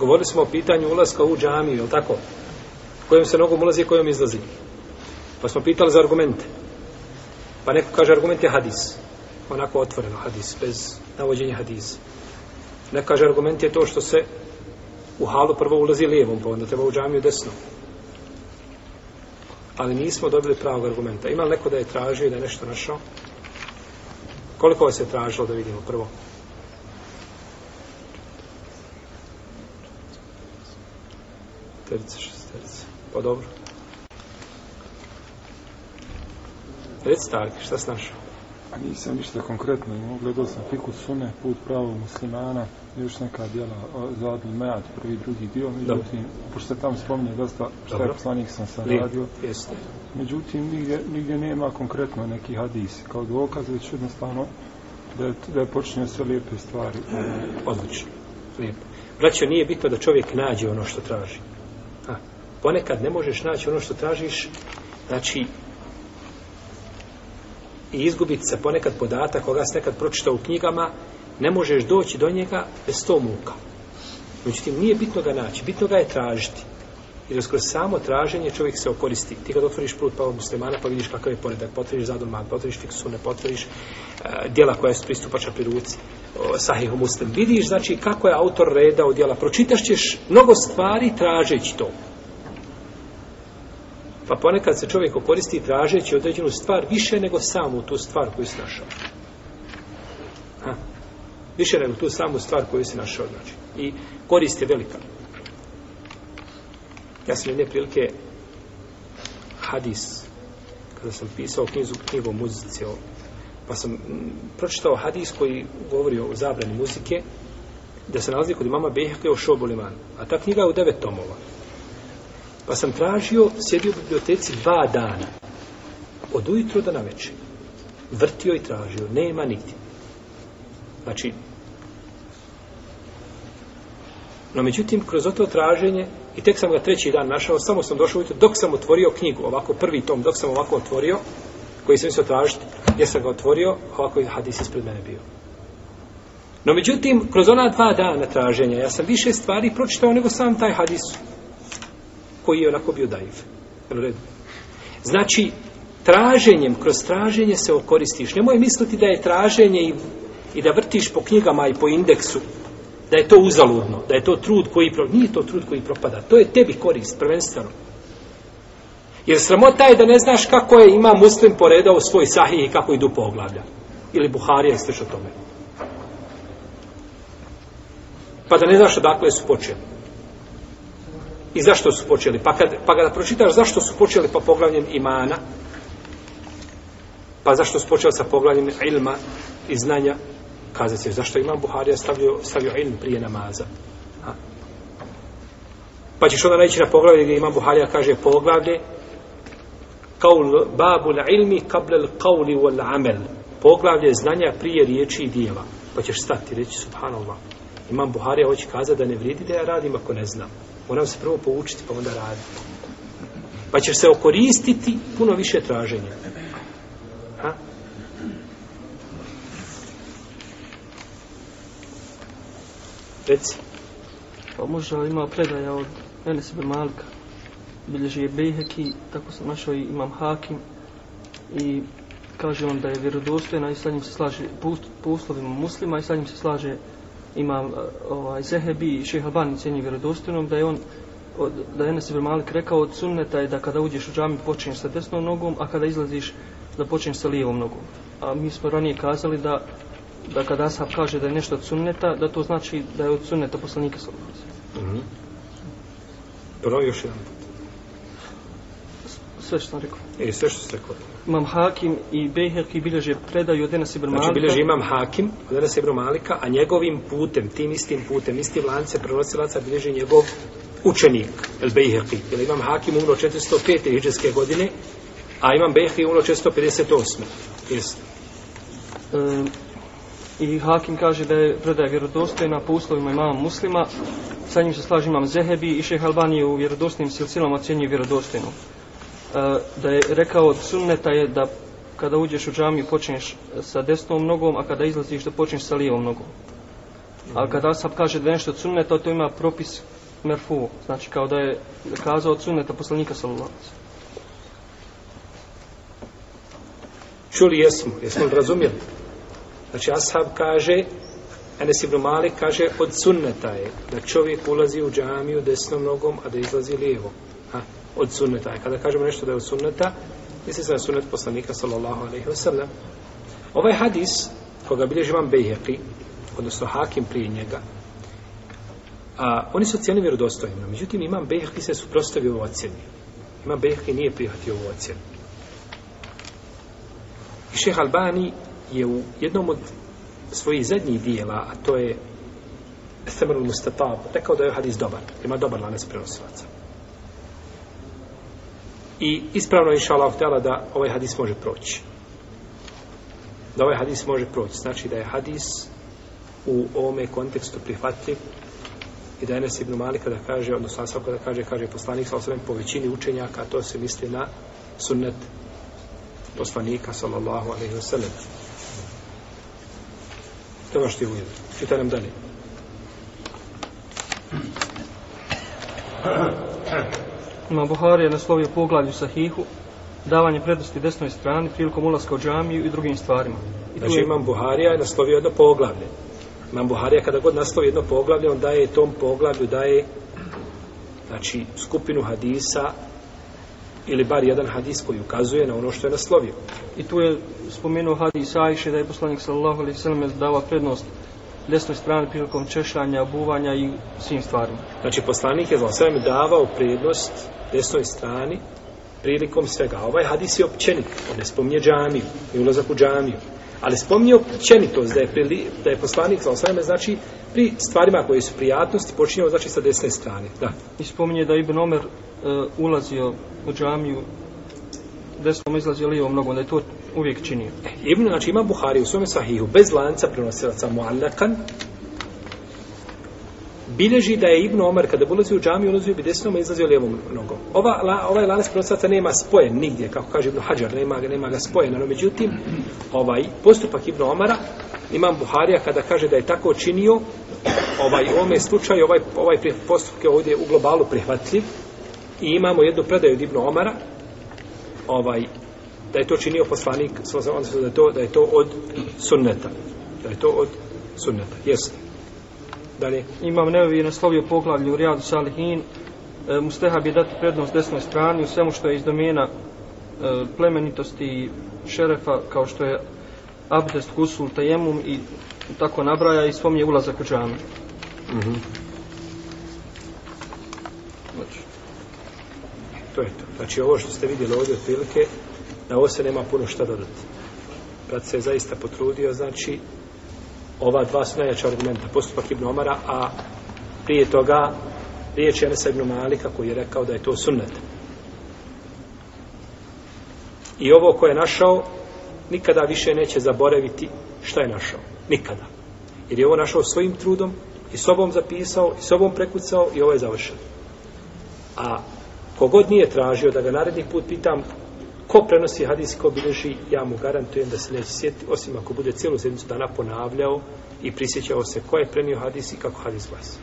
Govorili smo o pitanju ulaska u džamiju, je li tako? Kojom se nogom ulazi i kojom izlazi. Pa smo pitali za argumente. Pa neko kaže argument je hadis. Onako otvoreno hadis, bez navođenja hadisa. Neko kaže argument je to što se u halu prvo ulazi lijevom, pa onda treba u džamiju desno. Ali nismo dobili pravog argumenta. Ima li neko da je tražio i da je nešto našao? Koliko vas je tražilo da vidimo prvo? Terice, šesterice. Pa dobro. Reci Tarki, šta si našao? A nisam ništa konkretno imao. Gledao sam Fiku Sune, Put pravog muslimana, još neka djela za Adil Mead, prvi, drugi dio. Međutim, pošto se tam spominje dosta šta je poslanik sam sam radio. Jeste. Međutim, nigdje, nigdje nema konkretno neki hadis. Kao dokaz, već jednostavno da je, da je počinio sve lijepe stvari. Odlično. Lijepo. Braćo, nije bitno da čovjek nađe ono što traži. Ponekad ne možeš naći ono što tražiš, znači i izgubiti se ponekad podatak koga se nekad pročitao u knjigama, ne možeš doći do njega bez to muka. Međutim, nije bitno ga naći, bitno ga je tražiti. Jer skoro samo traženje čovjek se okoristi. Ti kad otvoriš put pa muslimana pa vidiš kakav je poredak, potvoriš zadolman, potvoriš fiksune, potvoriš e, uh, dijela koja su pristupača pri ruci, uh, muslim. Vidiš znači kako je autor redao dijela. Pročitaš ćeš mnogo stvari tražeći to. Pa ponekad se čovjek koristi tražeći određenu stvar više nego samu tu stvar koju si našao. Ha. Više nego tu samu stvar koju si našao. Znači. I korist je velika. Ja sam jedne prilike hadis, kada sam pisao knjizu, knjigu o muzici, o, pa sam pročitao hadis koji govori o zabrani muzike, da se nalazi kod imama Beheke o Šobuliman. A ta knjiga je u devet tomova. Pa sam tražio, sjedio u biblioteci dva dana. Od ujutro do na večer. Vrtio i tražio. Nema niti. Znači, no međutim, kroz to traženje, i tek sam ga treći dan našao, samo sam došao ujutro, dok sam otvorio knjigu, ovako prvi tom, dok sam ovako otvorio, koji sam mislio tražiti, gdje sam ga otvorio, ovako je hadis ispred mene bio. No međutim, kroz ona dva dana traženja, ja sam više stvari pročitao nego sam taj hadis koji je onako bio daiv. Znači, traženjem, kroz traženje se okoristiš. Nemoj misliti da je traženje i, i da vrtiš po knjigama i po indeksu, da je to uzaludno, da je to trud koji propada. Nije to trud koji propada. To je tebi korist, prvenstveno. Jer sramota je da ne znaš kako je ima muslim poredao svoj sahih i kako idu poglavlja. Ili Buharija i slično tome. Pa da ne znaš odakle su počeli. I zašto su počeli? Pa, kad, pa kada pročitaš zašto su počeli pa poglavljem imana, pa zašto su počeli sa poglavljem ilma i znanja, kazat ćeš zašto imam Buharija stavio, stavio ilm prije namaza. Ha? Pa ćeš onda naći na poglavlje gdje imam Buharija kaže poglavlje kaul babu la ilmi kablel kauli wal amel poglavlje znanja prije riječi i dijela. Pa ćeš stati reći subhanallah. Imam Buharija hoće kazati da ne vridi da ja radim ako ne znam. Moram se prvo poučiti pa onda raditi. Pa ćeš se okoristiti puno više traženja. Ha? Reci. Pa možda ima predaja od Enes ibn Malika. Bilježi je Bejheki, tako sam našao i imam Hakim. I kaže on da je vjerodostojna i sa njim se slaže po, po uslovima muslima i sa njim se slaže imam ovaj, Zehebi i Šeha Bani cijenje vjerodostojnom da je on od, da je Enes ibn Malik rekao od sunneta je da kada uđeš u džami počinješ sa desnom nogom, a kada izlaziš da počinješ sa lijevom nogom. A mi smo ranije kazali da da kada Ashab kaže da je nešto od sunneta, da to znači da je od sunneta poslanika sallallahu Mhm. Mm Prvo još jedan put. Sve što sam rekao. E, sve što ste rekao. Imam Hakim i Bejherki bilježe predaju od Enes ibn Malika. Znači, bilježi imam Hakim od Enes ibn Malika, a njegovim putem, tim istim putem, istim lance prenosilaca bilježi njegov učenik, El Bejherki. Jer imam Hakim umro 405. hiđarske godine, a imam Bejherki umro 458. Jesi. E, I Hakim kaže da je predaja vjerodostojna po uslovima imama muslima, sa njim se slaži imam Zehebi i šeh Albani u vjerodostojnim silsilama ocjenjuje vjerodostojno. E, da je rekao od sunneta je da kada uđeš u džamiju počneš sa desnom nogom, a kada izlaziš da počneš sa lijevom nogom. Ali kada Ashab kaže da nešto od sunneta, to ima propis merfu. Znači kao da je kazao od sunneta poslanika sallallahu. Čuli jesmo, jesmo li razumjeli? Znači, Ashab kaže, Enes ibn Malik kaže, od sunneta je da čovjek ulazi u džamiju desnom nogom, a da izlazi lijevo. Ha, od sunneta je. Kada kažemo nešto da je od sunneta, misli se na sunnet poslanika, sallallahu alaihi wa sallam. Ovaj hadis, koga bilježi vam Bejheqi, odnosno Hakim prije njega, a, oni su cijeli vjerodostojno. Međutim, imam Bejheqi se suprostavio u ocjeni. Imam Bejheqi nije prihvatio u ocjeni. I šeh Albani je u jednom od svojih zadnjih dijela, a to je Themerul Mustatab, rekao da je ovaj hadis dobar, ima dobar lanac prenosilaca. I ispravno je inša Allah htjela da ovaj hadis može proći. Da ovaj hadis može proći. Znači da je hadis u ovome kontekstu prihvatljiv i da je Enes ibn Malik kada kaže, odnosno Asab kada kaže, kaže poslanik sa osvrame po većini učenjaka, to se misli na sunnet poslanika sallallahu alaihi wa sallam. To je što je ujedno. Čitaj nam dalje. Ima Buhari je naslovio poglavlju sahihu, davanje prednosti desnoj strani prilikom ulaska u džamiju i drugim stvarima. I Znači imam Buharija je naslovio jedno poglavlje. Imam Buharija kada god naslovi jedno poglavlje, on daje tom poglavlju, daje znači skupinu hadisa ili bar jedan hadis koji ukazuje na ono što je naslovio. I tu je spomenuo hadis Ajše da je poslanik sallallahu alejhi ve sellem dava prednost desnoj strani prilikom češljanja, obuvanja i svim stvarima. Znači poslanik je sve mi davao prednost desnoj strani prilikom svega. Ovaj hadis je općenit, on ne spominje džamiju i ulazak u džamiju. Ali spominje općenitost da je, prili, da je poslanik za sve znači pri stvarima koje su prijatnosti počinjao znači sa desne strane. Da. I spominje da Ibn Omer uh, ulazio u džamiju desnom izlazio lijevom nogom, da je to uvijek činio. Ibn, znači ima Buhari u svome sahihu bez lanca prenosilaca muallakan bilježi da je Ibn Omar kada bi ulazio u džamiju ulazio bi desnom izlazio lijevom nogom. Ova, la, ovaj lanac prenosaca nema spojen nigdje, kako kaže Ibn Hajar, nema, ga- nema ga spojen, no međutim, ovaj postupak Ibn Omara, imam Buharija kada kaže da je tako činio, ovaj, u ovome slučaju, ovaj, ovaj postupak je ovdje u globalu prihvatljiv i imamo jednu predaju od Ibn Omara, ovaj, da je to činio poslanik, da je to, da je to od sunneta. Da je to od sunneta. Jeste. Dalje. Imam Nevevi je naslovio poglavlje u Rijadu Salihin, e, Mustehab je dati prednost desnoj strani u svemu što je iz domena e, plemenitosti i šerefa, kao što je abdest, kusul, tajemum i tako nabraja i spominje ulazak u džamiju. Mhm. Znači, To je to. Znači ovo što ste vidjeli ovdje otprilike, da ovo se nema puno šta dodati. Brat se je zaista potrudio, znači ova dva su najjača argumenta, postupak Ibn Omara, a prije toga riječ je Enesa Ibn Malika koji je rekao da je to sunnet. I ovo ko je našao, nikada više neće zaboraviti šta je našao. Nikada. Jer je ovo našao svojim trudom i sobom zapisao i sobom prekucao i ovo je završeno. A kogod nije tražio da ga naredni put pitam ko prenosi hadis, ko bilježi, ja mu garantujem da se neće sjetiti, osim ako bude cijelu sedmicu dana ponavljao i prisjećao se ko je prenio hadis i kako hadis glasi.